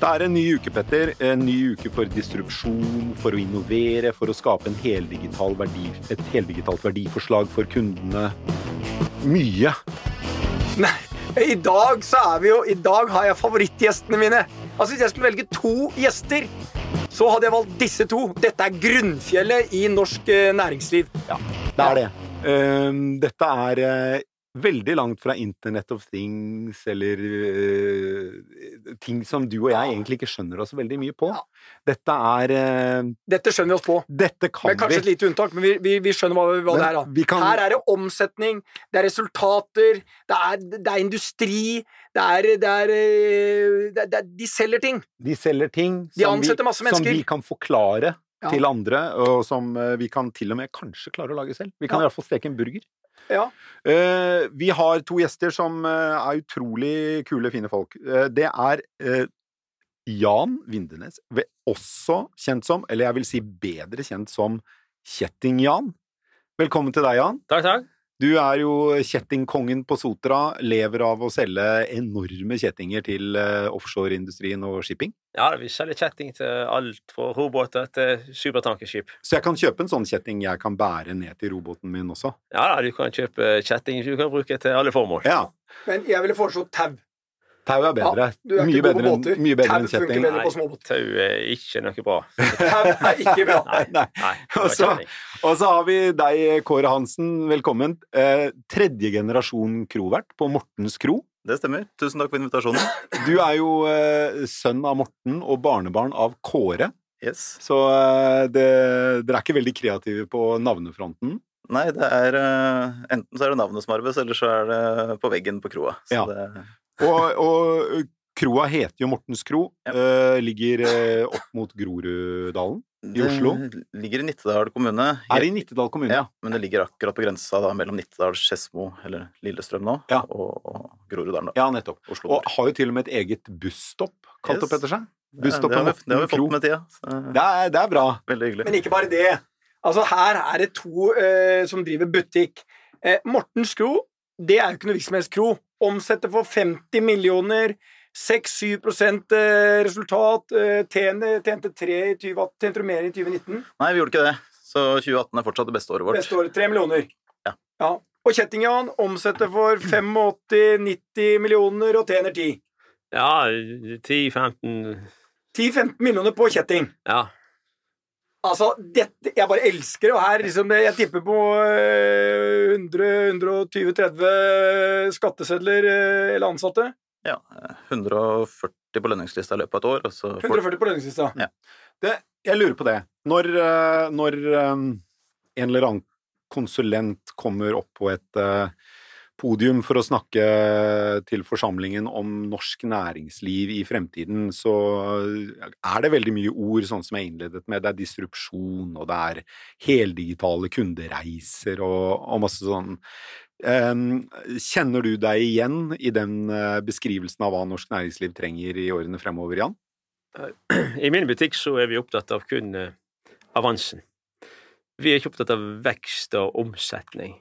Det er en ny uke, Petter. En ny uke for distrupsjon, for å innovere, for å skape en heldigital verdi, et heldigitalt verdiforslag for kundene. Mye. Nei, i dag så er vi jo I dag har jeg favorittgjestene mine. Altså Hvis jeg skulle velge to gjester, så hadde jeg valgt disse to. Dette er grunnfjellet i norsk næringsliv. Ja, Det er det. Ehm, dette er eh, veldig langt fra Internet of Things eller uh, ting som du og jeg egentlig ikke skjønner oss veldig mye på. Ja. Dette er uh, Dette skjønner vi oss på. Dette kan Med kanskje et lite unntak, men vi, vi, vi skjønner hva, hva Men det er. da. kan- Her er det omsetning, det er resultater, det er, det er industri, det er, det er, eh, det er, De selger ting. De selger ting De som, vi, som vi kan forklare Ja. til andre, og som eh, vi kan til og med kanskje klare å lage selv. Vi kan Ja. i hvert fall steke en burger. Ja. Eh, vi har to gjester som eh, er utrolig kule, fine folk. Det er Jan Vindenes, også kjent som, eller jeg vil si bedre kjent som Kjetting-Jan. Velkommen til deg, Jan. Takk, takk. Du er jo kjettingkongen på Sotra, lever av å selge enorme kjettinger til eh, offshoreindustrien og shipping. Ja, vi selger kjetting til alt fra robåter til supertankerskip. Så jeg kan kjøpe en sånn kjetting jeg kan bære ned til roboten min også. Ja, du kan kjøpe kjetting du kan bruke til alle formål. Ja, Men jeg ville foreslått tau. Tau er bedre. Du er mye ikke god på bedre enn, mye bedre enn kjetting. bedre på småbåt. Tau er ikke noe bra. Tau er ikke bra. Nei, nei. Nei, Og så- Og så har vi deg, Kåre Hansen. Velkommen. Eh, tredje generasjon krovert på Mortens kro. Det stemmer. Tusen takk for invitasjonen. Du er jo eh, sønn av Morten og barnebarn av Kåre. Yes. Så eh, det, dere er ikke veldig kreative på navnefronten. Nei, det er eh, Enten så er det navnet som arves, eller så er det på veggen på kroa. Så Ja. det, Og, og kroa heter jo Mortens kro. Ja. Eh, ligger eh, opp mot Groruddalen. I Oslo? Det ligger i Nittedal kommune. Er det i Nittedal kommune? Ja, men det ligger akkurat på grensa da, mellom Nittedal, Skedsmo, eller Lillestrøm nå, Ja. og, og Groruddalen. Ja, nettopp. Oslo. Og har jo til og med et eget busstopp kalt Yes. opp etter seg. Ja, Busstopp det, har på vi, det har vi fått med tida. Det er, det er bra. veldig hyggelig. Men ikke bare det. Altså, her er det to eh, som driver butikk. Eh, Mortens kro, det er jo ikke noe virksomhetskro. Omsetter for 50 millioner. 6-7 eh, resultat. Tjente, tjente, 3 i 20, tjente du mer i 2019? Nei, vi gjorde ikke det. Så 2018 er fortsatt det beste året vårt. Beste året 3 millioner. Ja. Og Kjetting-Jan omsetter for 85-90 millioner og tjener 10. Ja, 10-15 10-15 millioner på kjetting. Ja. Altså, dette Jeg bare elsker det. Og her liksom Jeg tipper på eh, 100-120-30 skattesedler eh, eller ansatte. Ja, 140 på lønningslista i løpet av et år. Altså, 140 på lønningslista. Det, jeg lurer på det. Når, eh, når eh, en eller annen konsulent kommer opp på et eh, podium for å snakke til forsamlingen om norsk næringsliv i fremtiden, så er det veldig mye ord, sånn som jeg innledet med. Det er disrupsjon, og det er heldigitale kundereiser og, og masse sånn. Eh, Kjenner du deg igjen i den eh, beskrivelsen av hva norsk næringsliv trenger i årene fremover, Jan? I min butikk så er vi opptatt av kun eh, avansen. Vi er ikke opptatt av vekst og omsetning.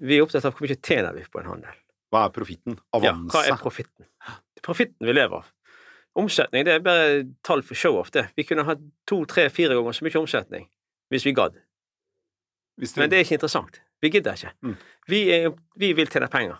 Vi er opptatt av hvor mye tjener vi på en handel. Hva er profitten? Ja, hva er profitten? Det er profitten vi lever av. Omsetning det er bare tall for show-off. det. Vi kunne hatt to, tre, fire ganger så mye omsetning hvis vi gadd. Hvis du- Men det er ikke interessant. Vi gidder ikke. Mm. Vi, er, vi vil tjene penger.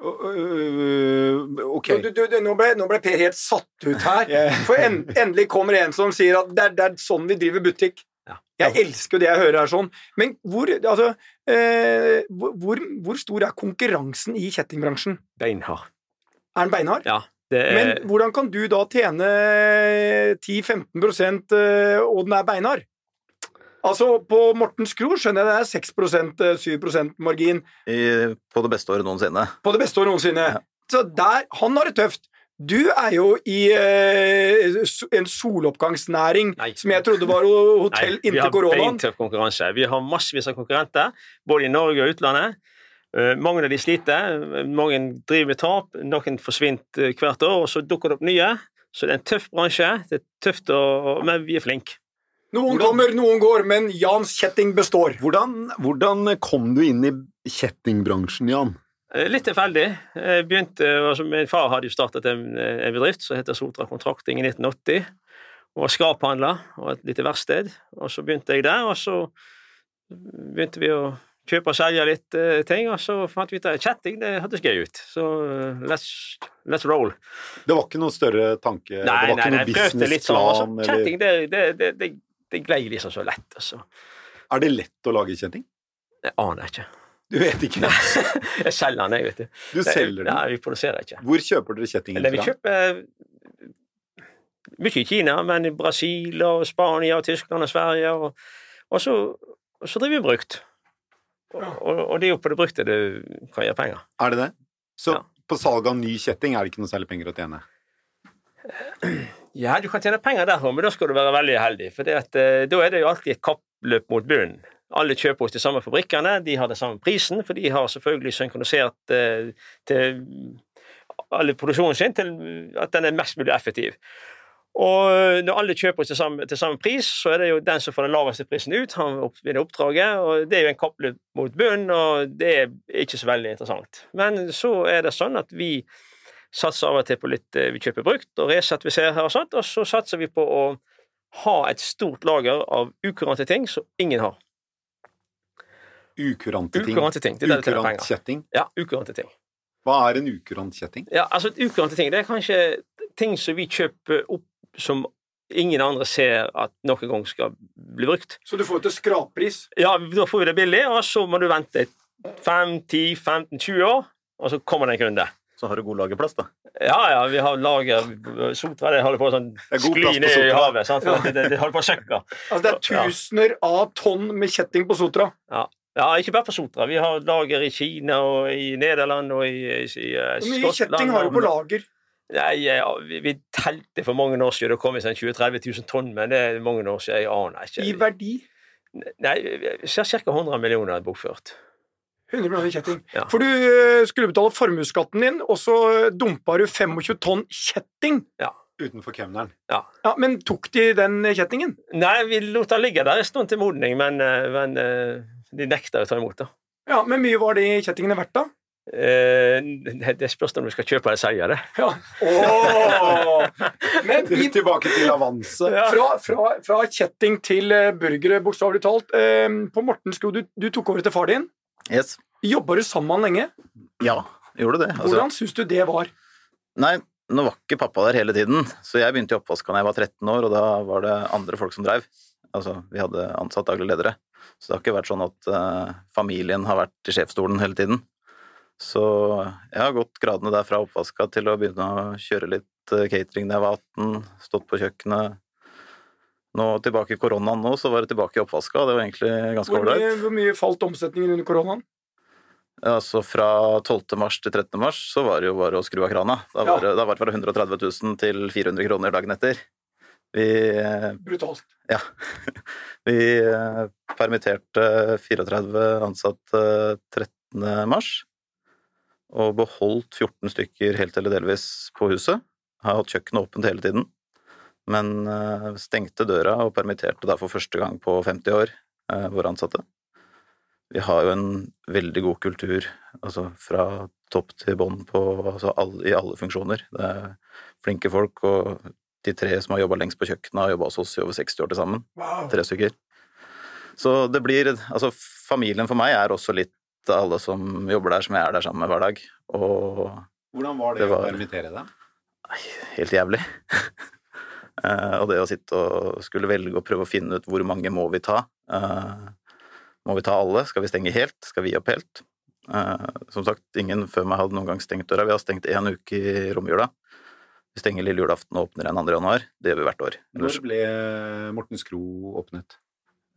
Ok. Du, du, du, nå, ble, nå ble Per helt satt ut her. For en, endelig kommer en som sier at det er, det er sånn vi driver butikk. Ja. Jeg elsker jo det jeg hører her sånn. Men hvor, altså, eh, hvor, hvor, stor er konkurransen i kjettingbransjen? Beinhard. Er den beinhard? Ja. Det er, Men hvordan kan du da tjene 10-15 eh, og den er beinhard? Altså, på Morten Skro skjønner jeg det er 6 7 margin I, på det beste året noensinne. på det beste året noensinne. Ja. Så der, han har det tøft. Du er jo i eh, en soloppgangsnæring Nei. som jeg trodde var ho- hotell Nei, vi har beintøff konkurranse. Vi har massevis av konkurrenter, både i Norge og utlandet. Uh, mange av de sliter, eh, mange driver med tap, noen forsvinner eh, hvert år, og så dukker det opp nye. Så det er en tøff bransje, det er tøft, å, men vi er flinke. Noen Hvordan- kommer, noen går, men Jans kjetting består. Hvordan, hvordan kom du inn i kjettingbransjen, Jan? Eh, Litt tilfeldig. Jeg begynte, altså Min far hadde jo startet en, en bedrift som heter Sotra Kontrakting i 1980. Og var skraphandler og et lite verksted. Og så begynte jeg der, og så begynte vi å kjøpe og selge litt uh, ting, og så fant vi ut at kjetting det hørtes gøy ut. Så uh, let's, let's roll. Det var ikke noen større tanke? det Nei, var nei, ikke businessplan? jeg prøvde litt sånn. Altså, businessplan? kjetting, det, det, det, det, det glei liksom så lett, altså. Er det lett å lage kjetting? Jeg aner ikke. Du vet ikke. Jeg selger den, jeg, vet du. Du selger den. Nei, vi produserer ikke. Hvor kjøper dere kjettingen fra? vi kjøper mye i Kina, men i Brasil og Spania og Tyskland og Sverige. Og, og, så, så driver vi brukt. Og, og, og det er jo på det brukte du kan gjøre penger. Er det det? Så Ja. på salg av ny kjetting er det ikke noe særlig penger å tjene? Ja, du kan tjene penger der, men da skal du være veldig heldig. For at, eh, da er det jo alltid et kappløp mot bunnen. Alle kjøper hos de samme fabrikkene, de har den samme prisen, for de har selvfølgelig synkronisert eh, til alle produksjonen sin til at den er mest mulig effektiv. Og eh, når alle kjøper til samme, til samme pris, så er det jo den som får den laveste prisen ut, han vinner oppdraget. og Det er jo en kappløp mot bunnen, og det er ikke så veldig interessant. Men så er det sånn at vi satser av og til på litt eh, Vi kjøper brukt og resertifiserer og sånt, og så satser vi på å ha et stort lager av ukurante ting som ingen har. Ukurante ting. Ukurante ting. Det er Ukurant kjetting. Ja, ukurante ting. Hva er en ukurant kjetting? Ja, altså Ukurante ting, det er kanskje ting som vi kjøper opp som ingen andre ser at noen gang skal bli brukt. Så du får til skrappris. Ja, da får vi det billig, og så må du vente 5-10-15-20 år, og så kommer det en kunde. Så har du god lagerplass, da. Ja, ja, vi har lager Sotra det holder på å sånn Det skli ned i havet. Sant? Det, det, det holder på å søkke. Altså, det er Ja. tusener av tonn med kjetting på Sotra. Ja, ikke bare på Sotra. Vi har lager i Kina og i Nederland og i, i, i Hvor mye kjetting har du på lager? Nei, ja, vi, vi telte for mange år siden. Det kom sånn 20 000-30 000 tonn, men det er mange år siden. Jeg aner ikke. I verdi? Nei, ca. 100 millioner er bokført. 100 millioner kjetting. Ja. For du eh, skulle betale formuesskatten din, og så dumpa du 25 tonn kjetting. Utenfor kemneren. Ja, Men tok de den kjettingen? Nei, vi lot den ligge der en stund til modning, men, eh, men eh, de nekta å ta imot. da. Ja, Men mye var de kjettingene verdt, da? Eh, det spørs om du skal kjøpe eller selge det. Ja. Åh! Men i, Tilbake til avanse. fra, fra, fra kjetting til eh, burgere, bokstavelig talt. Eh, på Mortensko, du, du tok over til far din. Yes. Jobba du sammen med han lenge? Ja, gjorde det. Altså, Hvordan syns du det var? nei, nå var ikke pappa der hele tiden, så jeg begynte i oppvaska da jeg var 13 år, og da var det andre folk som drev. Altså, vi hadde ansatt daglig ledere. Så det har ikke vært sånn at eh, familien har vært i sjefsstolen hele tiden. Så jeg har gått gradene der fra oppvaska til å begynne å kjøre litt eh, catering da jeg var 18, stått på kjøkkenet. Nå tilbake i koronaen nå, så var det tilbake i oppvaska, og det var egentlig ganske ålreit. Hvor, hvor mye falt omsetningen under koronaen? Altså fra 12. mars til 13. mars så var det jo bare å skru av krana. Da var, det, da var det fra 130 000 til 400 kroner dagen etter. Vi, Brutalt. ja, vi eh, permitterte 34 ansatte 13. mars. Og beholdt 14 stykker helt eller delvis på huset. Har hatt kjøkkenet åpent hele tiden. Men eh, stengte døra og permitterte da for første gang på 50 år eh, våre ansatte. Vi har jo en veldig god kultur, altså fra topp til bånn altså i alle funksjoner. Det er flinke folk, og de tre som har jobba lengst på kjøkkenet, har jobba hos oss i over 60 år til sammen. Wow. Tre stykker. Så det blir Altså, familien for meg er også litt alle som jobber der, som jeg er der sammen med hver dag. Og Hvordan var det, Det var- å permittere deg? helt jævlig. Eh, og det å sitte og skulle velge og prøve å finne ut hvor mange må vi ta. Eh, må vi ta alle? Skal vi stenge helt? Skal vi opp helt? Eh, som sagt, ingen før meg hadde noen gang stengt døra. Vi har stengt én uke i romjula. Vi stenger lille julaften og åpner igjen 2. januar. Det gjør vi hvert år. Når ble Mortens Kro åpnet?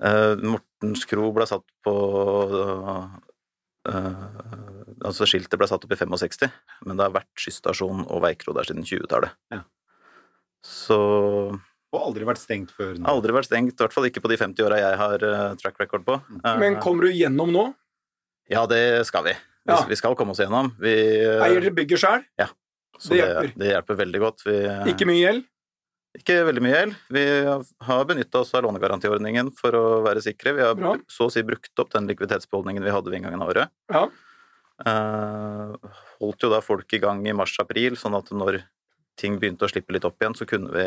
eh, Mortens kro ble satt på eh, Altså skiltet ble satt opp i 65, men det har vært skysstasjon og veikro der siden 20-tallet. Ja. Så Og aldri vært stengt før nå? aldri vært stengt, i hvert fall ikke på de 50 åra jeg har eh, track record på. Eh, Men kommer du gjennom nå? Ja, det skal vi. Vi, Ja. vi skal komme oss gjennom. Vi, eh, Eier dere bygget sjøl? Så det det, hjelper. det hjelper veldig godt. Vi, eh, Ikke mye gjeld? Ikke veldig mye gjeld. Vi har benytta oss av lånegarantiordningen for å være sikre. Vi har Bra. så å si brukt opp den likviditetsbeholdningen vi hadde ved inngangen av året. Ja. Uh, holdt jo da folk i gang i mars-april, sånn at når ting begynte å slippe litt opp igjen, så kunne vi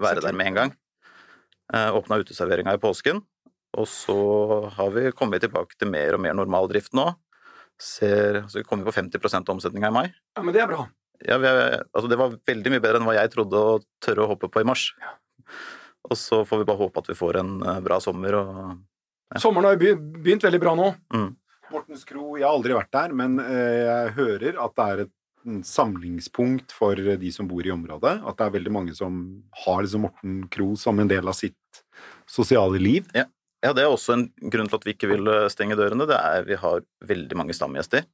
være der med en gang. Uh, Åpna uteserveringa i påsken, og så har vi kommet tilbake til mer og mer normal drift nå. Ser, så vi kommer på 50% omsetninga i mai. Ja, men det er bra. Ja, vi er, altså det var veldig mye bedre enn hva jeg trodde å tørre å hoppe på i mars. Og så får vi bare håpe at vi får en eh, bra sommer og Ja. Sommeren har jo begynt veldig bra nå. Mortens Kro, jeg har aldri vært der, men eh, jeg hører at det er et mm, samlingspunkt for de som bor i området. At det er veldig mange som har liksom Morten Kro som en del av sitt sosiale liv. Ja, det er også en grunn til at vi ikke vil eh, stenge dørene. Det er vi har veldig mange stamgjester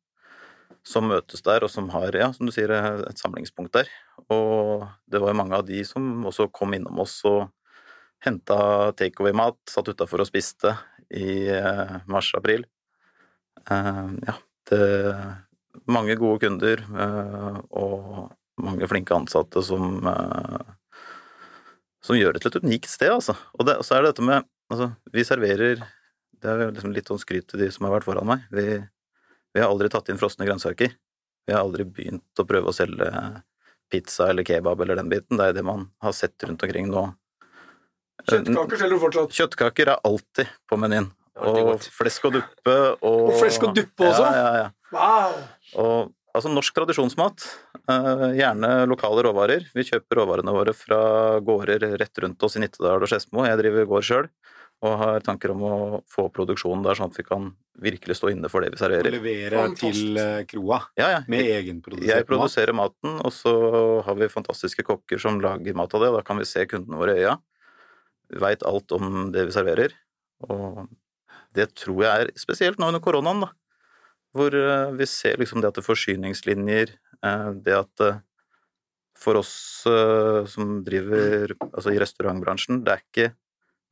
som møtes der, og som har, ja, som du sier, et samlingspunkt der. Og det var jo mange av de som også kom innom oss og henta takeaway-mat, satt utafor og spiste i eh, mars-april. Eh, ja, det mange gode kunder eh, og mange flinke ansatte som som gjør det til et unikt sted, altså. Og, det, og så er det dette med Altså, vi serverer Det er liksom litt sånn skryt til de som har vært foran meg. Vi, vi har aldri tatt inn frosne grønnsaker. Vi har aldri begynt å prøve å selge pizza eller kebab eller den biten. Det er det man har sett rundt omkring nå. Kjøttkaker selger du fortsatt. Kjøttkaker er alltid på menyen. Og flesk og duppe og Og flesk og duppe også? Ja, ja, ja. Wow! Og altså norsk tradisjonsmat. eh, gjerne lokale råvarer. Vi kjøper råvarene våre fra gårder rett rundt oss i Nittedal og Skedsmo. Jeg driver gård sjøl og har tanker om å få produksjonen der, sånn at vi kan virkelig stå inne for det vi serverer. Og levere Fantastisk. til eh, kroa Ja, ja. med egenprodusert mat. Jeg produserer maten, og så har vi fantastiske kokker som lager mat av det. Da kan vi se kundene våre i øya. Vi veit alt om det vi serverer. Og det tror jeg er spesielt nå under koronaen, da. Hvor eh, vi ser liksom det at det er forsyningslinjer, eh, det at for oss som driver altså i restaurantbransjen, det er ikke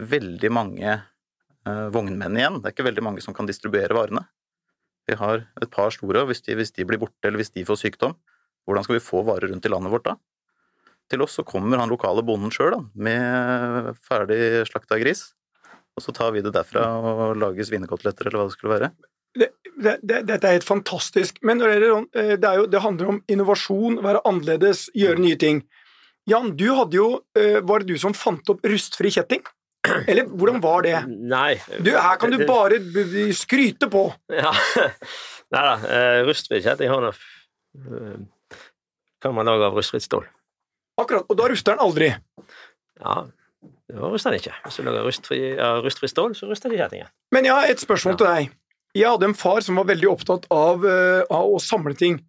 veldig mange eh, vognmenn igjen. Det er ikke veldig mange som kan distribuere varene. Vi har et par store, og hvis de, hvis de blir borte, eller hvis de får sykdom, hvordan skal vi få varer rundt i landet vårt da? Til oss så kommer han lokale bonden sjøl, med ferdig slakta gris. Og så tar vi det derfra og lager svinekoteletter, eller hva det skulle være. Det, det, det, dette er helt fantastisk. Men det, er eh, det, er jo, det handler om innovasjon, være annerledes, gjøre nye ting. Jan, du hadde jo eh, Var det du som fant opp rustfri kjetting? Eller hvordan var det? Nei. Du, her kan du bare skryte på. Ja. Nei da. Uh, rustfri kjetting har nå eh, Kan man lage av rustfritt stål? Akkurat, Og da ruster den aldri. Ja, da ruster den ikke. Hvis du lager rustfri, ja, rustfri stål, så ruster ikke kjettingen. Men jeg har et spørsmål til deg. Jeg hadde en far som var veldig opptatt av, eh, av å samle ting.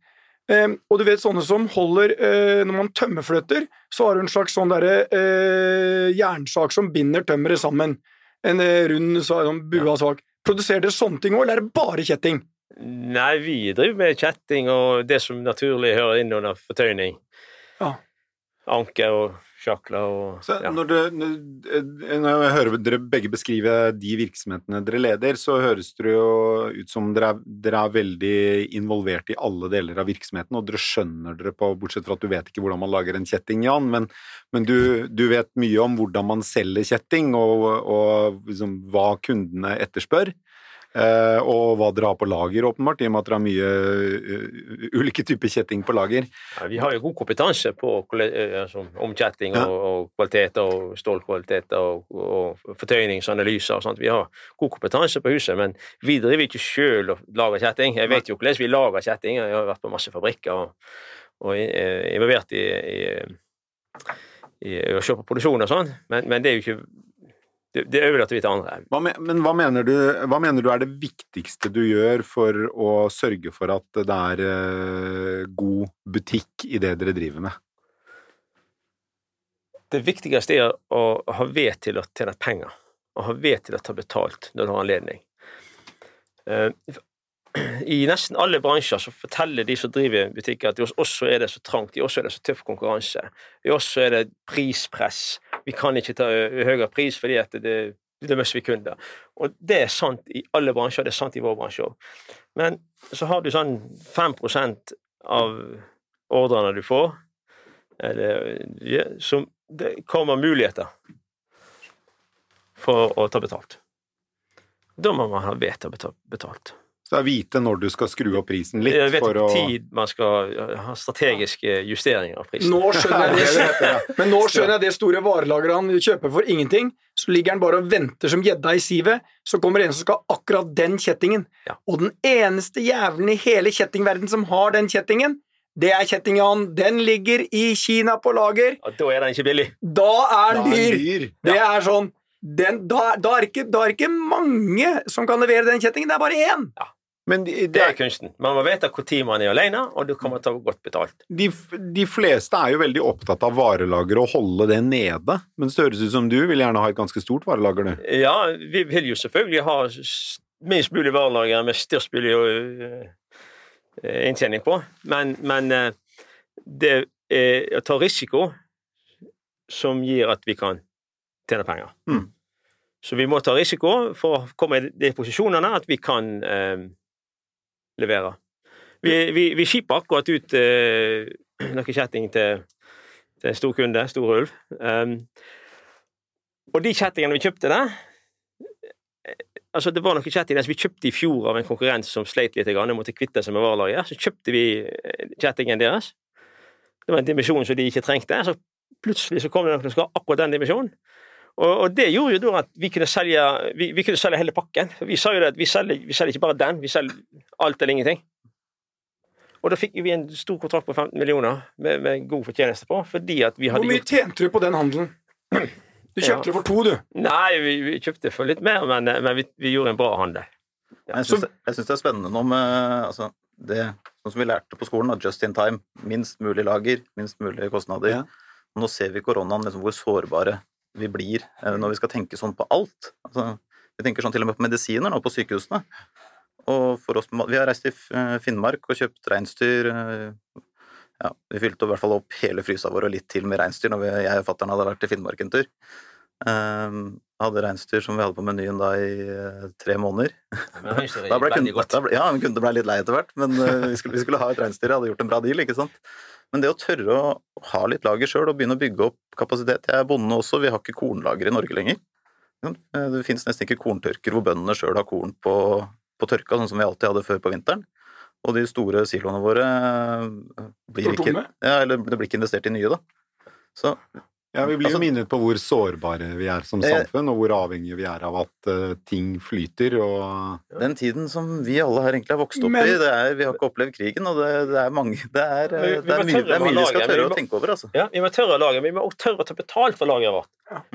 Eh, og du vet sånne som holder eh, Når man tømmerfløter, så har du en slags sånn derre eh, jernsak som binder tømmeret sammen. En eh, rund så- sånn bua sak. Produserer dere sånne ting òg, eller er det bare kjetting? Nei, vi driver med kjetting og det som naturlig hører inn under fortøyning. Ja. Anker og sjakler og Så ja. når, når når jeg hører dere begge beskrive de virksomhetene dere leder, så høres det jo ut som dere er, dere er veldig involvert i alle deler av virksomheten, og dere skjønner dere på, bortsett fra at du vet ikke hvordan man lager en kjetting, Jan, men, men du, du vet mye om hvordan man selger kjetting, og, og liksom hva kundene etterspør. Eh, og hva dere har på lager, åpenbart, i og med at dere har mye eh, ulike typer kjetting på lager. Ja, vi har jo god kompetanse på eh, altså, om kjetting og, og kvaliteter og stålkvaliteter og, og fortøyningsanalyser og sånt. Vi har god kompetanse på huset, men vi driver ikke sjøl og lager kjetting. Jeg vet jo hvordan vi lager kjetting, jeg har vært på masse fabrikker og, og involvert involvert i, i, i å se på produksjon og sånn, men, men det er jo ikke det, det overlater vi til andre. Hva men, men hva mener, du, hva mener du er det viktigste du gjør for å sørge for at det er eh, god butikk i det dere driver med? det viktigste er å ha ved til å tjene penger. Å ha ved til å ta betalt når du har anledning. Eh, I nesten alle bransjer så forteller de som driver butikker at de oss er det så trangt, i oss er det så tøff konkurranse. I oss er det prispress. Vi kan ikke ta høyere pris fordi at det, det mister vi kunder. Og det er sant i alle bransjer, det er sant i vår bransje òg. Men så har du sånn 5% av ordrene du får, eller, som det kommer muligheter for å ta betalt. Da må man ha ved til å betale betalt. Så det er vite når du skal skru opp prisen litt Jeg vet for å tid man skal ha strategiske justeringer av prisen. Nå skjønner jeg det. Men nå skjønner jeg det store varelageret han kjøper for ingenting. Så ligger han bare og venter som gjedda i sivet. Så kommer en som skal ha akkurat den kjettingen. Ja. Og den eneste jævelen i hele kjettingverden som har den kjettingen, det er Kjetting-Jan. Den ligger i Kina på lager. Og da er den ikke billig. Da er den dyr! dyr. Det er sånn den, da, da, er det ikke, da er ikke mange som kan levere den kjettingen. Det er bare én. Men de, Det det er kunsten. Man må vite når man er alene, og du kommer til å godt betalt. de, de fleste er jo veldig opptatt av varelager og holde det nede. Men det høres ut som du vil gjerne ha et ganske stort varelager, du. Ja, vi vil jo selvfølgelig ha minst mulig varelager med størst mulig inntjening på, men, men det er å ta risiko som gir at vi kan tjene penger. Mm. Så vi må ta risiko for å komme i de posisjonene at vi kan øh, levere. Vi, vi, vi skipper akkurat ut eh, noe kjetting til, til en stor kunde, Stor Ulv. Um, og de kjettingene vi kjøpte der Altså, det var noen kjettinger vi kjøpte i fjor av en konkurrent som sleit litt, og måtte kvitte seg med varelaget. Så kjøpte vi eh, kjettingen deres. Det var en dimensjon som de ikke trengte. Så plutselig så kom det noen som skulle ha akkurat den dimensjonen. Og, og det gjorde jo da at vi kunne selge, vi, vi kunne selge hele pakken. For vi sa jo det at vi selger, vi selger ikke bare den, vi selger alt eller ingenting. Og da fikk vi en stor kontrakt på 15 millioner med, med god fortjeneste på, fordi at vi Hvor mye gjort tjente du på den handelen? Du kjøpte Ja. det for to, du. Nei, vi, vi kjøpte for litt mer, men, men vi, vi gjorde en bra handel. Det, jeg syns det er spennende nå med altså, det sånn som vi lærte på skolen, da, just in time. Minst mulig lager, minst mulig kostnader. Ja. Nå ser vi koronaen liksom hvor sårbare vi blir eh, når vi skal tenke sånn på alt. Altså, vi tenker sånn til og med på medisiner nå på sykehusene. Og for oss, Vi har reist til eh, Finnmark og kjøpt reinsdyr. eh, Ja, vi fylte i hvert fall opp hele frysa vår og litt til med reinsdyr når vi, jeg og fatter'n hadde vært til Finnmark en tur. Um, hadde reinsdyr som vi hadde på menyen da i uh, tre måneder. Da ble kunden, ja, kunde ble litt lei etter hvert, men uh, vi, skulle, vi skulle ha et reinsdyr, jeg hadde gjort en bra deal, ikke sant. Men det å tørre å ha litt lager sjøl og begynne å bygge opp kapasitet Jeg er bonde også, vi har ikke kornlager i Norge lenger. Det fins nesten ikke korntørker hvor bøndene sjøl har korn på, på tørka, sånn som vi alltid hadde før på vinteren. Og de store siloene våre eh, blir ikke ja, eller det blir ikke investert i nye, da. Så Ja, Vi blir jo Altså- minnet på hvor sårbare vi er som Eh, samfunn, og hvor avhengige vi er av at uh, ting flyter. og den tiden som vi alle her egentlig har vokst opp Men- i, det er, vi har ikke opplevd krigen, og det, det er mange Det er, Vi- vi det er mye, det er mye vi skal tørre vi å tenke over, altså. Ja, vi må tørre å lage, men vi må også tørre å ta betalt for lageret vårt.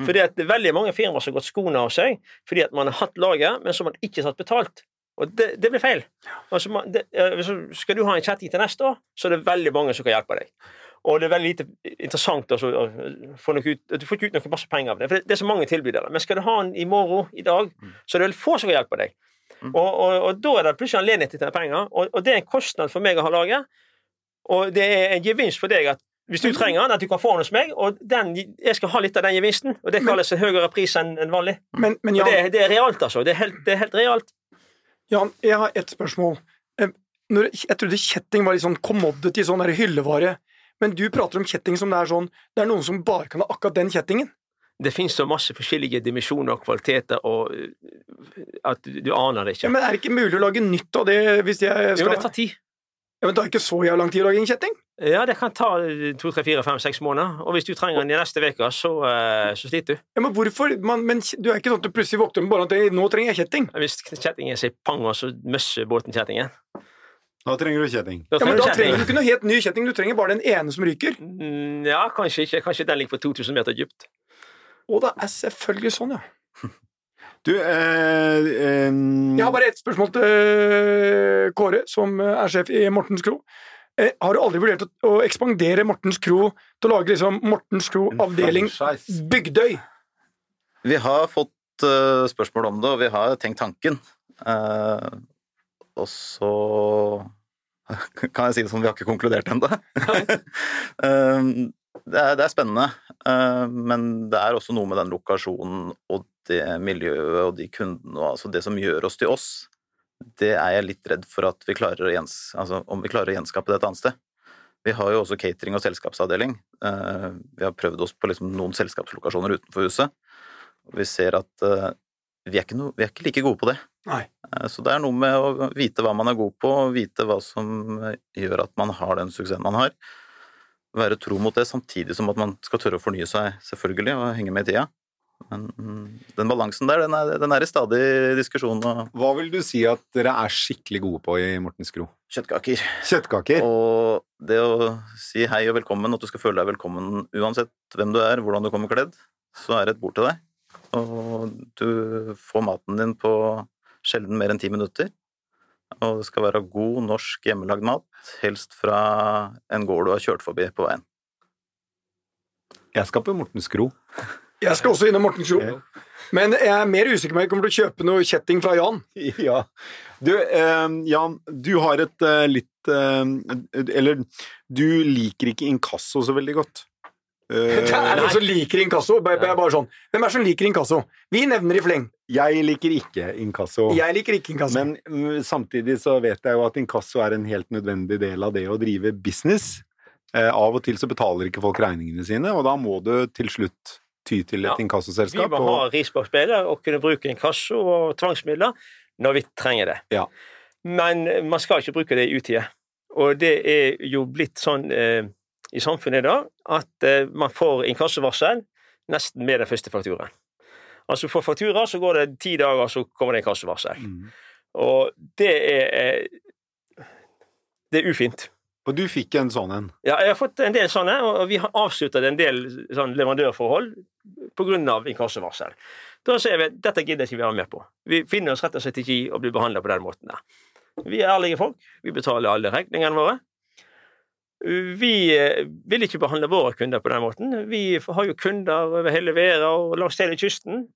Fordi at det er veldig mange firmaer som har gått skoene av seg fordi at man har hatt lager, men så har man ikke tatt betalt. Og det, det blir feil. Altså, man, det, eh, hvis du- skal du ha en kjetting til neste år, så er det veldig mange som kan hjelpe deg. Og det er veldig lite interessant altså, å få noe ut, Du får ikke ut noe masse penger av det, for det, er så mange tilbydere. Men skal du ha den i morgen, i dag, så er det vel få som kan hjelpe deg. Mm. Og, og, og da er det plutselig anledning til å tjene penger, og, og det er en kostnad for meg å ha laget. Og det er en gevinst for deg at hvis du trenger den, at du kan få den hos meg, og den, jeg skal ha litt av den gevinsten. Og det kalles en høyere pris enn vanlig. Men, men Og Jan, det, det er realt, altså. Det er helt, det er helt realt. Jan, jeg har ett spørsmål. Eh, jeg trodde kjetting var litt sånn commodity, sånn der hyllevare. Men du prater om kjetting som det er sånn Det er noen som bare kan ha akkurat den kjettingen. Det finnes så masse forskjellige dimensjoner og kvaliteter og øh, at du, aner det Ja, ikke. men Er det ikke mulig å lage nytt av det hvis jeg skal Jo, det tar tid. ja, men Det tar ikke så jævla lang tid å lage en kjetting. Ja, det kan ta øh, to, tre, fire, fem, seks måneder. Og hvis du trenger den i neste uke, så, øh, så sliter du. Ja, men hvorfor? Man, men du er ikke sånn at du plutselig våkner med bare at nå trenger jeg kjetting. Hvis kjettingen sier pang, og så møsser båten kjettingen. Da trenger du kjetting. Da Ja, men du Da trenger du ikke noe helt ny kjetting, du trenger bare den ene som ryker. Mm, Ja, kanskje ikke. Kanskje den ligger på 2000 meter dypt. Å, det er selvfølgelig sånn, ja. Du, eh, eh, Jeg har bare ett spørsmål til eh, Kåre, som er sjef i Mortens Kro. Eh, har du aldri vurdert å, ekspandere Mortens Kro til å lage liksom Mortens Kro avdeling. Bygdøy? Vi har fått eh, spørsmål om det, og vi har tenkt tanken. Eh, og så kan jeg si det som vi har ikke konkludert ennå. Eh, det, er- det er spennende, eh, men det er også noe med den lokasjonen og det miljøet og de kundene og altså det som gjør oss til oss. Det er jeg litt redd for at vi klarer å gjens, altså om vi klarer å gjenskape det et annet sted. Vi har jo også catering og selskapsavdeling. Eh, Vi har prøvd oss på liksom noen selskapslokasjoner utenfor huset. Vi ser at eh, vi, er ikke noe, vi er ikke like gode på det. Nei. Eh, Så det er noe med å vite hva man er god på, og vite hva som eh, gjør at man har den suksessen man har. Være tro mot det, samtidig som at man skal tørre å fornye seg, selvfølgelig, og henge med i tida. Men mm, den balansen der, den er, den er i stadig diskusjon Hva vil du si at dere er skikkelig gode på i Mortens Kro? kjøttkaker. Kjøttkaker? Og det å si hei og velkommen, at du skal føle deg velkommen uansett hvem du er, hvordan du kommer kledd, så er det et bord til deg. Og du får maten din på sjelden mer enn ti minutter. Og det skal være god, norsk, hjemmelagd mat, helst fra en gård du har kjørt forbi på veien. Jeg skal på Mortens Kro. Jeg skal også innom Mortens Kro. Men jeg er mer usikker på om jeg kommer til å kjøpe noe kjetting fra Jan. Ja. Du, eh, Jan, du har et eh, litt eh, Eller du liker ikke inkasso så veldig godt. Eh, Det er noen som liker inkasso. Bare, bare bare sånn. Hvem er det som liker inkasso? Vi nevner i fleng. jeg liker ikke inkasso. Jeg liker ikke inkasso. Men mm, samtidig så vet jeg jo at inkasso er en helt nødvendig del av det å drive business. Uh, av og til så betaler ikke folk regningene sine, og da må du til slutt ty til et Ja. Vi må og- ha ris bak speilet og kunne bruke inkasso og tvangsmidler når vi trenger det. Ja. Men man skal ikke bruke det i utide. Og det er jo blitt sånn eh, i samfunnet i dag at eh, man får inkassovarsel nesten med den første fakturaen. Altså for faktura så går det ti dager, så kommer det inkassovarsel. Mm. Og det er eh, Det er ufint. Og du fikk en sånn en. Ja, jeg har fått en del sånne, og vi har avsluttet en del sånn leverandørforhold pga. inkassovarsel. Da sier vi at dette gidder ikke vi være med på. Vi finner oss rett og slett ikke i å bli behandla på den måten der. Vi er ærlige folk. Vi betaler alle regningene våre. Vi eh, vil ikke behandle våre kunder på den måten. Vi har jo kunder over hele Vera og langs hele kysten.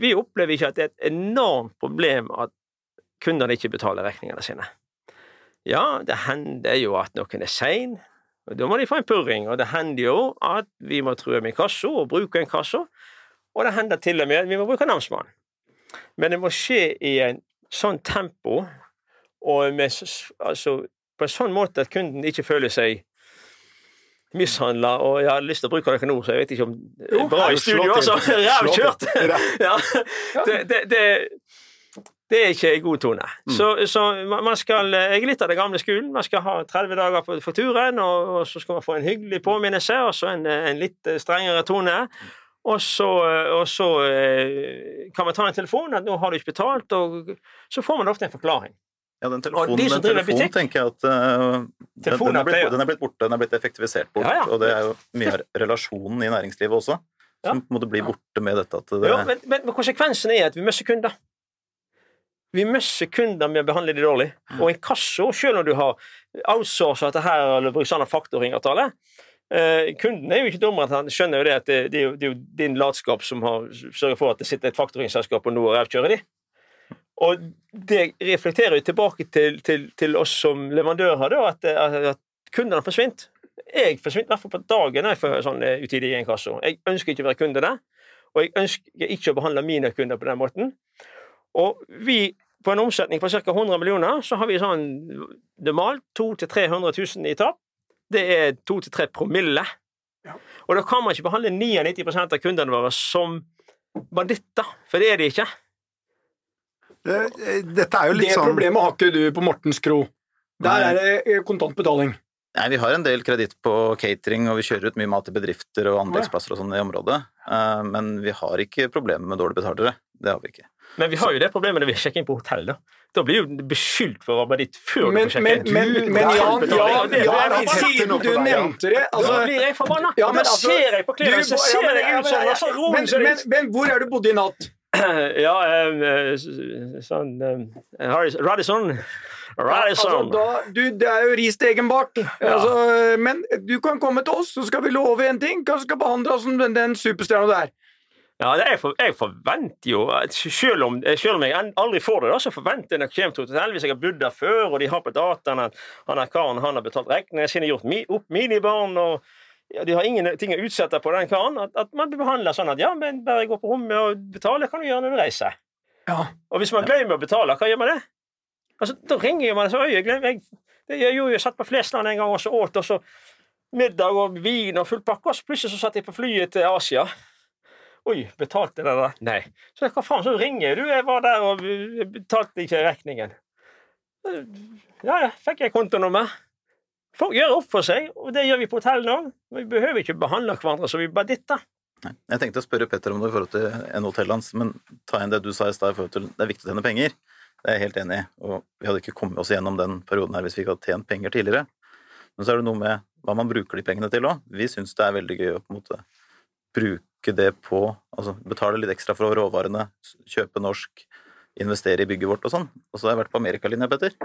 Vi opplever ikke at det er et enormt problem at kundene ikke betaler regningene sine. Ja, det hender jo at noen er sein, og da må de få en purring. Og det hender jo at vi må true med inkasso og bruke inkasso, og det hender til og med at vi må bruke namsmannen. Men det må skje i en sånn tempo og med, altså, på en sånn måte at kunden ikke føler seg mishandla, og jeg har lyst til å bruke dere nå, så jeg vet ikke om det er bra i studio, altså. Rævkjørt! Ja. Det, det, det, det er ikke en god tone. Mm. Så, så man man skal Jeg er litt av den gamle skolen. Man skal ha 30 dager på, for turen, og, og så skal man få en hyggelig påminnelse, og så en, en litt strengere tone. Og så, og så eh, kan man ta en telefon at 'nå har du ikke betalt', og så får man ofte en forklaring. Ja, den telefonen, de den telefonen tenker jeg at uh, den, den, er blitt, den er blitt borte, den er blitt effektivisert bort. Ja, ja. Og det er jo mye av relasjonen i næringslivet også, som Ja. måtte bli borte med dette det Jo, men, men, konsekvensen er at vi mister kunder. Vi mister kunder med å behandle de dårlig. Og inkasso, selv om du har outsourcet dette her eller brukt sånn faktoringavtale eh, Kunden er jo ikke dummere at han skjønner jo det at det, det, er jo, det er jo din latskap som har sørget for at det sitter et faktoringselskap og nå revkjører de. Og det reflekterer jo tilbake til, til, til oss som leverandører, da, at, at kundene har forsvunnet. Jeg forsvinner i hvert fall på dagen når jeg får sånn eh, utidig inkasso. Jeg ønsker ikke å være kunde der, og jeg ønsker ikke å behandle mine kunder på den måten. Og vi, på en omsetning på ca. 100 millioner, så har vi sånn normalt 200 000-300 000 i tap. Det er 2-3 promille. Ja. Og da kan man ikke behandle 99% av kundene våre som banditter, for det er de ikke. Eh, eh, Dette er jo litt Det sånn problemet har ikke du på Mortens Kro. Der er det kontantbetaling. kontant betaling. Nei, Vi har en del kreditt på catering, og vi kjører ut mye mat til bedrifter og anleggsplasser og sånn i området. Eh, Men vi har ikke problemer med dårlige betalere. Det har vi ikke. Men vi har jo det problemet når vi sjekker inn på hotell. Da Da blir jo beskyldt for å være ditt før Men, du får men, sjekke inn. men, men, men Jan, Jan. Det er Jan, siden du nevnte det Da altså, blir jeg forbanna! Ja, men da altså, ser jeg på du- klærne, så ser men- jeg ut som en sånn men, det- hvor er du bodde i natt? Ja, eh, sånn eh, Har- Radisson Altså, da, du, det er jo ris til egen bak. Altså, men du kan komme til oss, så skal vi love en ting. Kanskje skal behandle oss som den, den superstjerna du er. Ja, det- jeg, for, jeg forventer jo Selv om, selv om jeg aldri får det, da, så forventer jeg når jeg kommer til hotell hvis jeg har bodd der før, og de har på dataen at han er karen han har betalt regningene sine, gjort mi, opp minibarn og ja, De har ingenting å utsette på den karen. At, at man blir behandla sånn at ja, men bare gå på rommet og betale kan du gjøre når du reiser. Ja. Og hvis man glemmer å betale, hva gjør man det? Altså, Da ringer man så Øy, jeg glemmer jeg, det, jeg gjorde jo, jeg satt på Flesland en gang og så åt, og så middag og vin og full pakke, og så plutselig så satt jeg på flyet til Asia. Oi, betalte jeg det? Nei. Så hva faen, så ringer du. Jeg var der og betalte ikke regningen. Ja, ja, fikk jeg kontonummer. Folk gjør opp for seg, og det gjør vi på hotellene òg. Vi behøver ikke behandle hverandre så vi banditter. ditter. Jeg tenkte å spørre Petter om det i forhold til en hotellhans, men ta inn det du sa i stad i forhold til det er viktig å tjene penger. Det er jeg helt enig i, og vi hadde ikke kommet oss gjennom den perioden her hvis vi ikke hadde tjent penger tidligere. Men så er det noe med hva man bruker de pengene til òg. Vi syns det er veldig gøy å på en måte bruke det på Altså betale litt ekstra for råvarene, kjøpe norsk, investere i bygget vårt og sånn. Og så har jeg vært på amerikalinja, Petter.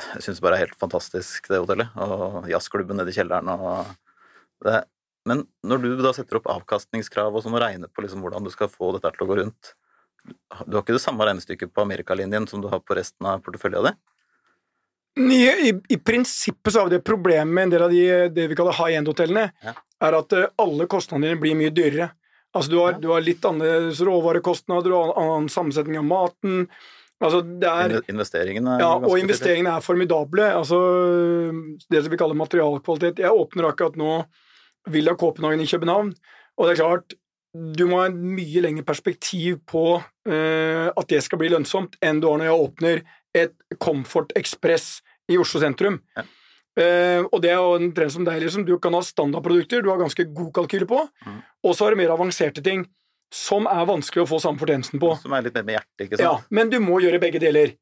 Jeg syns bare det er helt fantastisk, det hotellet. Og jazzklubben nede i kjelleren og det, Men når du da setter opp avkastningskrav og sånn og regner på liksom hvordan du skal få dette til å gå rundt Du har ikke det samme regnestykket på amerikalinjen som du har på resten av porteføljen din? I, i, I prinsippet så har vi det problemet med en del av de, det vi kaller high end-hotellene, Ja. er at eh, alle kostnadene dine blir mye dyrere. Altså du har, du har litt annerledes råvarekostnader og annen sammensetning av maten. Altså er Investeringene er Ja, og investeringene er formidable. Altså, det som vi kaller materialkvalitet. Jeg åpner akkurat nå Villa Copenhagen i København, og det er klart du må ha en mye lengre perspektiv på uh, at det skal bli lønnsomt, enn du har når jeg åpner et Comfort Express i Oslo sentrum. Ja. Uh, og det er jo en trend som deg, liksom. Du kan ha standardprodukter, du har ganske god kalkyle på, mm. og så har du mer avanserte ting som er vanskelig å få samme fortjenesten på. Som er litt mer med hjertet, ikke sant? Ja, men du må gjøre begge deler.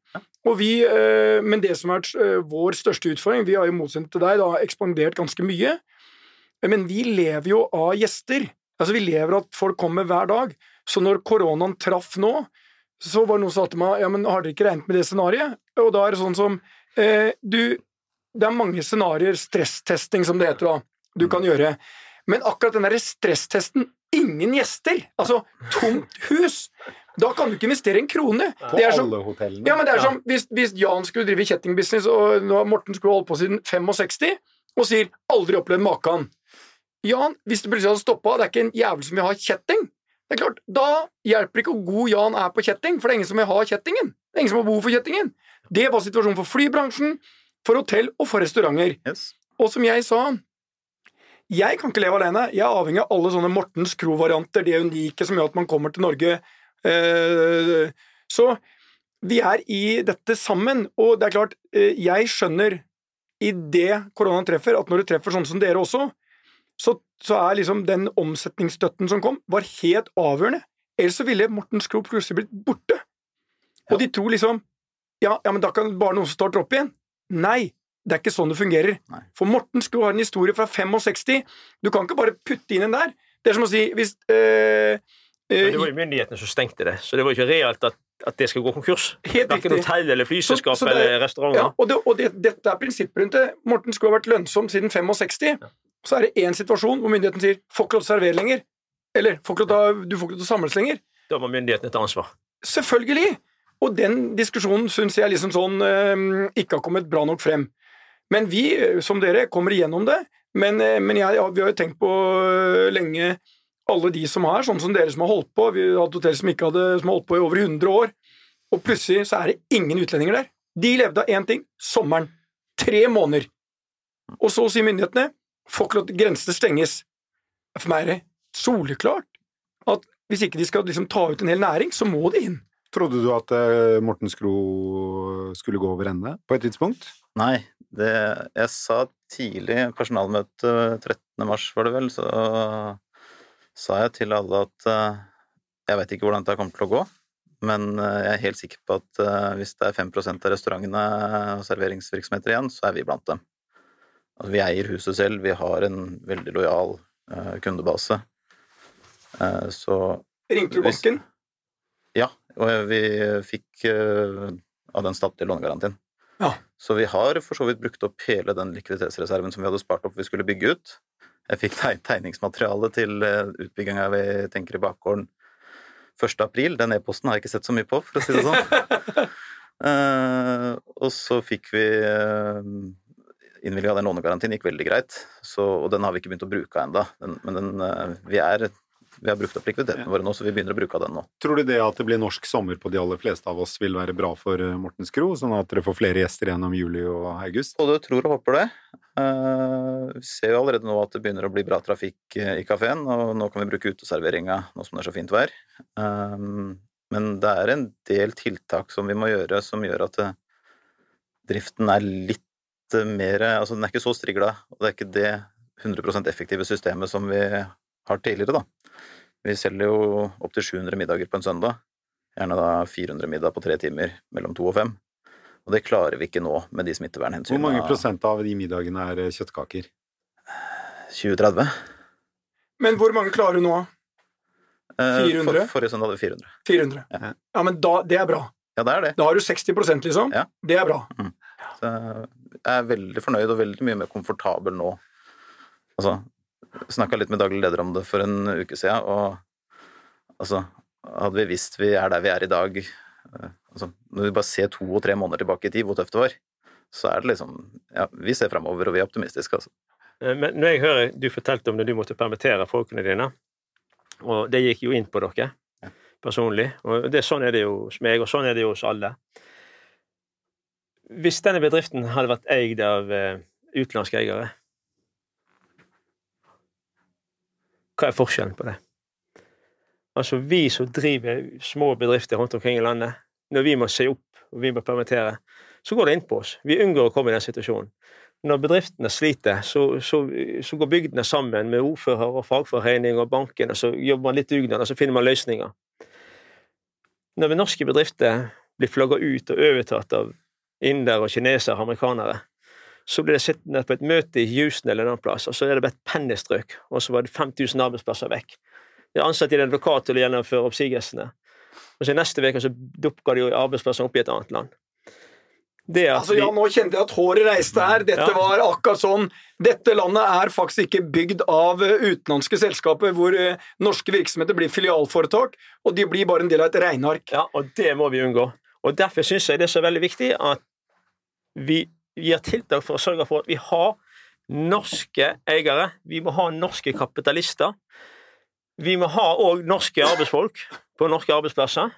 Og vi, eh, men det som har vært eh, vår største utfordring Vi har jo motsatt til deg da, ekspandert ganske mye. Men vi lever jo av gjester. Altså Vi lever av at folk kommer hver dag. Så når koronaen traff nå, så var det noen som sa til meg ja, men har dere ikke regnet med det scenarioet? Og da er det sånn som eh, Du, det er mange scenarioer, stresstesting som det heter, da, du kan gjøre. Men akkurat den derre stresstesten Ingen gjester! Altså, tomt hus! Da kan du ikke investere en krone. På Det som, alle hotellene. ja, men det er som hvis, hvis Jan skulle drive kjettingbusiness, og Morten skulle holdt på siden 65, og sier 'aldri opplevd maken'. Jan, hvis det plutselig hadde stoppa, det er ikke en jævel som vil ha kjetting. Det er klart, Da hjelper det ikke hvor god Jan er på kjetting, for det er ingen som vil ha kjettingen. Det er ingen som har behov for kjettingen. Det var situasjonen for flybransjen, for hotell og for restauranter. Yes. Og som jeg sa, jeg kan ikke leve alene. Jeg er avhengig av alle sånne Mortens Kro-varianter, det unike som gjør at man kommer til Norge. Eh, Så vi er i dette sammen, og det er klart, eh, jeg skjønner i det koronaen treffer, at når det treffer sånne som dere også, så, så er liksom den omsetningsstøtten som kom, var helt avgjørende. Ellers så ville Mortens Kro plutselig blitt borte. Og de tror liksom ja, ja, men da kan bare noen starte opp igjen. Nei, det er ikke sånn det fungerer. Nei. For Morten skulle har en historie fra 65. Du kan ikke bare putte inn en der. Det er som å si hvis øh, eh, det var jo myndighetene som stengte det, så det var jo ikke realt at, at det skal gå konkurs. Helt Verken hotell eller flyselskap Så- så er- eller restauranter. Ja, og, det, og det, dette er prinsippet rundt det. Morten skulle ha vært lønnsom siden 65. Så er det én situasjon hvor myndigheten sier 'får ikke lov til å servere lenger'. Eller 'får ikke lov til du får ikke lov til å samles lenger'. Da må myndighetene ta ansvar. Selvfølgelig! Og den diskusjonen syns jeg liksom sånn øh, ikke har kommet bra nok frem. Men vi, som dere, kommer igjennom det. Men, eh, men jeg, ja, vi har jo tenkt på eh, lenge alle de som har, sånn som dere som har holdt på. Vi har hatt hotell som ikke hadde, som har holdt på i over 100 år. Og plutselig så er det ingen utlendinger der. De levde av én ting sommeren. Tre måneder. Og så sier myndighetene får ikke lov til grensene stenges. For meg er det soleklart at hvis ikke de skal liksom ta ut en hel næring, så må de inn. Trodde du at eh, Morten Skro skulle gå over ende på et tidspunkt? Nei, det Jeg sa tidlig, personalmøte 13. mars var det vel, så sa jeg til alle at eh, jeg vet ikke hvordan dette kommer til å gå, men eh, jeg er helt sikker på at eh, hvis det er 5 av restaurantene og serveringsvirksomheter igjen, så er vi blant dem. Altså, vi eier huset selv, vi har en veldig lojal kundebase. Så Ringte du banken? ja, og vi fikk av den statlige lånegarantien. Ja. Så vi har for så vidt brukt opp hele den likviditetsreserven som vi hadde spart opp vi skulle bygge ut. Jeg fikk tegningsmateriale til eh, utbygginga vi tenker i bakgården 1. april. Den e-posten har jeg ikke sett så mye på, for å si det sånn. uh, og så fikk vi uh, innvilga den lånegarantien, gikk veldig greit. Så, og den har vi ikke begynt å bruke ennå. Men den, uh, vi, er, vi har brukt opp likviditeten våre nå, så vi begynner å bruke av den nå. Tror du det at det blir norsk sommer på de aller fleste av oss, vil være bra for Morten Mortens Kro, sånn at dere får flere gjester gjennom juli og august? Både tror og håper det. Eh, Vi ser jo allerede nå at det begynner å bli bra trafikk eh, i kafeen, og nå kan vi bruke uteserveringa nå som det er så fint vær. Men det er en del tiltak som vi må gjøre, som gjør at eh, driften er litt eh, mer Altså, den er ikke så strigla, og det er ikke det 100% effektive systemet som vi har tidligere, da. Vi selger jo opptil 700 middager på en søndag. Gjerne da 400 middag på tre timer mellom to og fem. Og det klarer vi ikke nå med de smittevernhensynene. Hvor mange prosent av de middagene er eh, kjøttkaker? 2030? Men hvor mange klarer du nå? Eh, 400? For, forrige søndag hadde vi 400. 400. Ja. Ja, men da, det er bra. Ja, det er det. Da har du 60 liksom. Ja. Det er bra. Så jeg er veldig fornøyd og veldig mye mer komfortabel nå. Altså, snakka litt med daglig leder om det for en uke siden, og altså Hadde vi visst vi er der vi er i dag eh, altså, Når vi bare ser to og tre måneder tilbake i tid, hvor tøft det var, så er det liksom Ja, vi ser framover, og vi er optimistiske, altså. Eh, Men når jeg hører du fortalte om det du måtte permittere folkene dine, og det gikk jo inn på dere personlig, og det, sånn er det jo hos meg, og sånn er det jo hos alle. Hvis denne bedriften hadde vært eid av eh, utenlandske eiere, hva er forskjellen på det? Altså, vi som driver små bedrifter rundt omkring i landet, når vi må se opp og vi må permittere, så går det inn på oss. Vi unngår å komme i den situasjonen. Når bedriftene sliter, så, så, så går bygdene sammen med ordfører og fagforening og banken, og så jobber man litt dugnad, og så finner man løsninger. Når norske bedrifter blir flagga ut og overtatt av indere og kinesere og amerikanere, så blir det sittende på et møte i Houston eller en annen plass, og så er det bare et pennestrøk, og så var det 5000 arbeidsplasser vekk. De ansatt i en advokat til å gjennomføre oppsigelsene. Og så i neste uke så dukker det jo arbeidsplasser opp i et annet land. Altså, ja, Nå kjente jeg at håret reiste her. Dette Ja. var akkurat sånn. Dette landet er faktisk ikke bygd av eh, utenlandske selskaper hvor eh, norske virksomheter blir filialforetak, og de blir bare en del av et regneark. Ja, og det må vi unngå. Og Derfor syns jeg det er så veldig viktig at vi gjør tiltak for å sørge for at vi har norske eiere. Vi må ha norske kapitalister. Vi må ha òg norske arbeidsfolk på norske arbeidsplasser.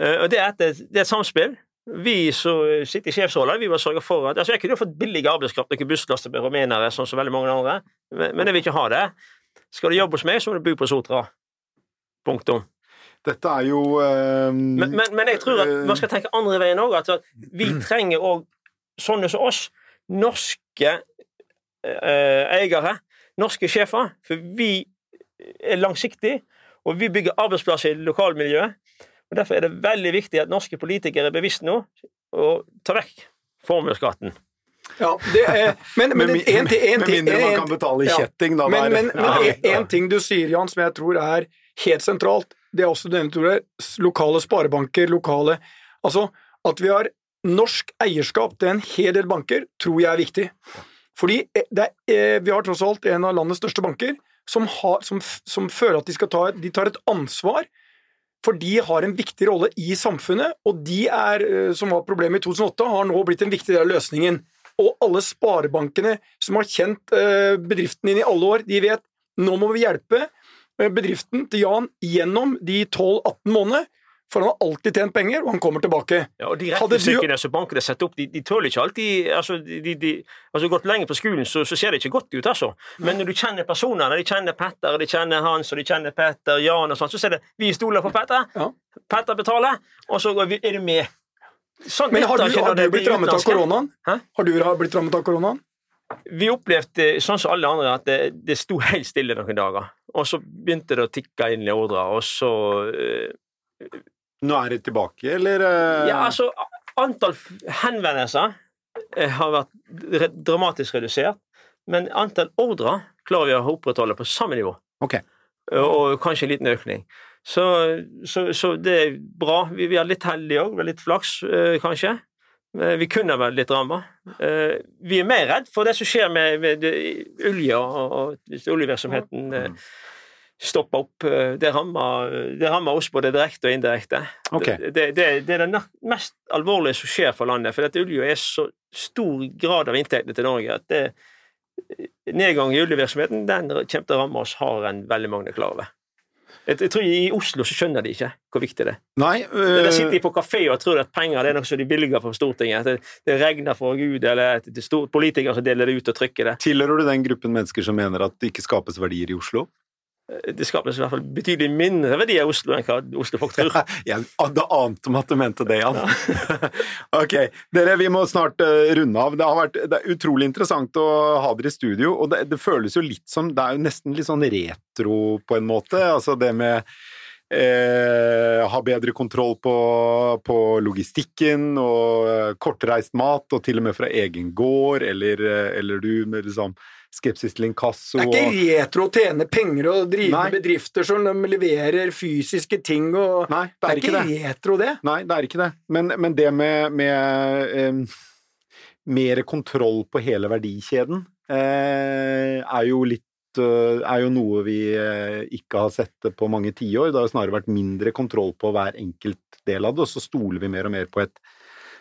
Eh, Og det er et, det er et samspill. Vi som sitter i sjefsrollen, vi må sørge for at altså Jeg kunne jo fått billig arbeidskraft, noen busslaster med rumenere, sånn som veldig mange andre, men men jeg vil ikke ha det. Skal du jobbe hos meg, så må du bo på Sotra. Punktum. Dette er jo eh, Men, men, men jeg tror at man skal tenke andre veien òg. At vi trenger òg sånne som oss, norske eh, eiere, norske sjefer. For vi er langsiktige, og vi bygger arbeidsplasser i lokalmiljøet. Og Derfor er det veldig viktig at norske politikere er bevisst nå og tar vekk formuesskatten. Ja, det er, men, men, en, ting- en, med mindre man kan betale i kjetting, da. Men, men, men Ja. en, en ting du sier, Jan, som jeg tror er helt sentralt, det er også denne Tore, lokale sparebanker, lokale Altså, at vi har norsk eierskap til en hel del banker, tror jeg er viktig. Fordi eh, er, eh, vi har tross alt en av landets største banker som, har, som, som føler at de, ta, de tar et ansvar, for de har en viktig rolle i samfunnet, og de er, eh, som var problemet i 2008, har nå blitt en viktig del av løsningen. Og alle sparebankene som har kjent bedriften din i alle år, de vet nå må vi hjelpe bedriften til Jan gjennom de 12-18 månedene, for han har alltid tjent penger, og han kommer tilbake. Ja, og de du- som bankene setter opp, de, de tåler ikke alltid altså, de, de, altså Gått lenge på skolen, så, så ser det ikke godt ut, altså. Men når du kjenner personene, de kjenner Petter, de kjenner Hans, og de kjenner Petter, Jan og sånn, så ser det vi stoler på Petter. Ja. Petter betaler, og så går vi- er du med. Sånn Men har du, har du blitt rammet av koronaen? Har du blitt rammet av koronaen? Vi opplevde, sånn som alle andre, at det, det sto helt stille noen dager. Og så begynte det å tikke inn i ordrer, og så eh, Nå er det tilbake, eller? eh? Ja, altså, antall henvendelser eh, har vært dramatisk redusert, men antall ordrer klarer vi å opprettholde på samme nivå. Ok. Og kanskje en liten økning. Så, så, så det er bra. Vi, vi er litt heldige òg, litt flaks, eh, kanskje. Vi kunne vært litt ramma. Vi er mer redd for det som skjer med, med olje og, og oljevirksomheten eh, stopper opp. Eh, Det rammer, oss både direkte og indirekte. Okay. Det, det, det, er det mest alvorlige som skjer for landet. For dette olje er så stor grad av inntektene til Norge at det, nedgang i oljevirksomheten den kommer til å ramme oss hardere enn veldig mange er klar over. Jeg, tror I Oslo så skjønner de ikke hvor viktig det er. Nei, Der øh, sitter de på kafé og tror at penger det er noe som de bevilger fra Stortinget. Det, det regner fra Gud, eller at det er politikere som deler det ut og trykker det. tilhører du den gruppen mennesker som mener at det ikke skapes verdier i Oslo? Det skapes i hvert fall betydelig mindre verdier i Oslo enn hva Oslo-folk tror. Jeg hadde ant om at du mente det, Jan. ok, dere, vi må snart eh, runde av. Det har vært det er utrolig interessant å ha dere i studio, og det, det føles jo litt som Det er jo nesten litt sånn retro på en måte. Altså det med eh, ha bedre kontroll på, på logistikken og eh, kortreist mat, og til og med fra egen gård, eller, eh, eller du med liksom skepsis til inkasso Det er ikke retro å tjene penger og drive Nei. bedrifter som de leverer fysiske ting og Nei, det er ikke det. retro, det. Nei, det er ikke det. Men, men det med, med um, mer kontroll på hele verdikjeden uh, er jo litt eh, er jo noe vi eh, ikke har sett på mange tiår. Det har jo snarere vært mindre kontroll på hver enkelt del av det, og så stoler vi mer og mer på et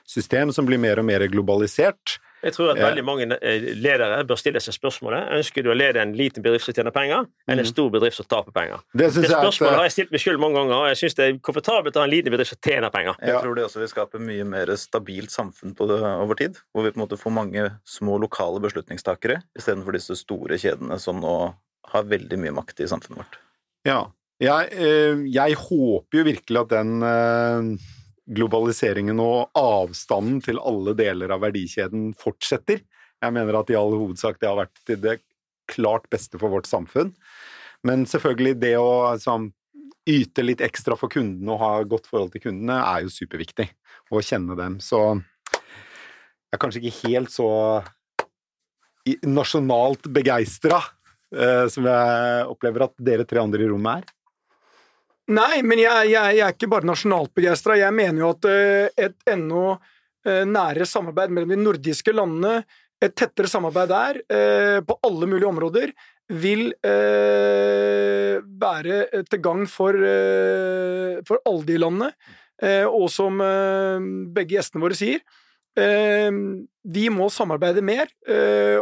system som blir mer og mer globalisert. Jeg tror at veldig mange eh, ledere bør stille seg spørsmålet ønsker du å lede en liten bedrift som tjener penger, eller en stor bedrift som taper penger. Det Det spørsmålet at har jeg stilt meg selv mange ganger, og jeg syns det er komfortabelt å ha en liten bedrift som tjener penger. Jeg Ja. tror det også vil skape mye mer stabilt samfunn på det over tid. Hvor vi på en måte får mange små lokale beslutningstakere istedenfor disse store kjedene som nå har veldig mye makt i samfunnet vårt. Ja. Jeg, eh, jeg håper jo virkelig at den eh, globaliseringen og avstanden til alle deler av verdikjeden fortsetter. Jeg mener at i all hovedsak det har vært til det klart beste for vårt samfunn. Men selvfølgelig det å liksom, yte litt ekstra for kundene og ha godt forhold til kundene er jo superviktig. Å kjenne dem. Så jeg er kanskje ikke helt så nasjonalt begeistra eh, som jeg opplever at dere tre andre i rommet er. Nei, men jeg, jeg, jeg er ikke bare nasjonalt begeistra. Jeg mener jo at eh, et enda eh, nærere samarbeid mellom de nordiske landene, et tettere samarbeid der, eh, på alle mulige områder, vil være til gagn for, for alle de landene. Og som begge gjestene våre sier, vi må samarbeide mer,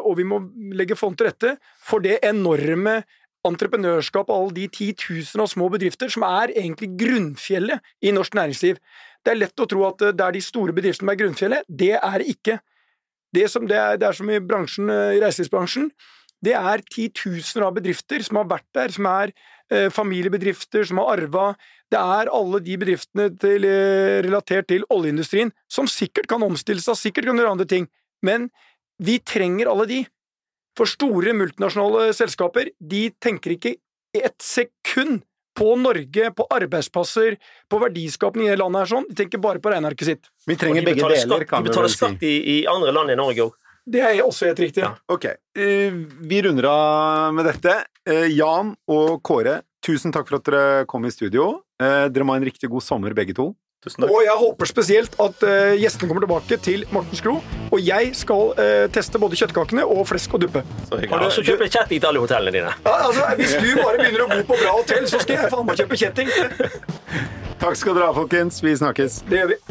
og vi må legge fond til rette for det enorme entreprenørskap og alle de titusener av små bedrifter som er egentlig grunnfjellet i norsk næringsliv. Det er lett å tro at eh, det er de store bedriftene som er grunnfjellet. Det er ikke. Det, som, det, er, det er som i bransjen, eh, i reiselivsbransjen. Det er titusener av bedrifter som har vært der, som er eh, familiebedrifter, som har arva. Det er alle de bedriftene til, eh, relatert til oljeindustrien som sikkert kan omstille seg, sikkert kan gjøre andre ting. Men vi trenger alle de. For store multinasjonale selskaper de tenker ikke i et sekund på Norge, på arbeidsplasser, på verdiskapning i det landet her sånn. De tenker bare på regnearket sitt. Vi trenger de begge betaler deler, skatt, kan vi vel si. skatt i, i andre land enn Norge òg. Det er også helt riktig. Ja. Ok, eh, vi runder av med dette. Eh, Jan og Kåre, tusen takk for at dere kom i studio. Eh, Dere må ha en riktig god sommer begge to. Tusen takk. Og jeg håper spesielt at uh, gjestene kommer tilbake til Mortens Kro. Og jeg skal uh, teste både kjøttkakene og flesk og duppe. Har du også kjøpt kjetting til alle hotellene dine. Ja, altså, hvis du bare begynner å bo på bra hotell, så skal jeg faen meg kjøpe kjetting. Takk skal dere ha, folkens. Vi snakkes. Det gjør vi.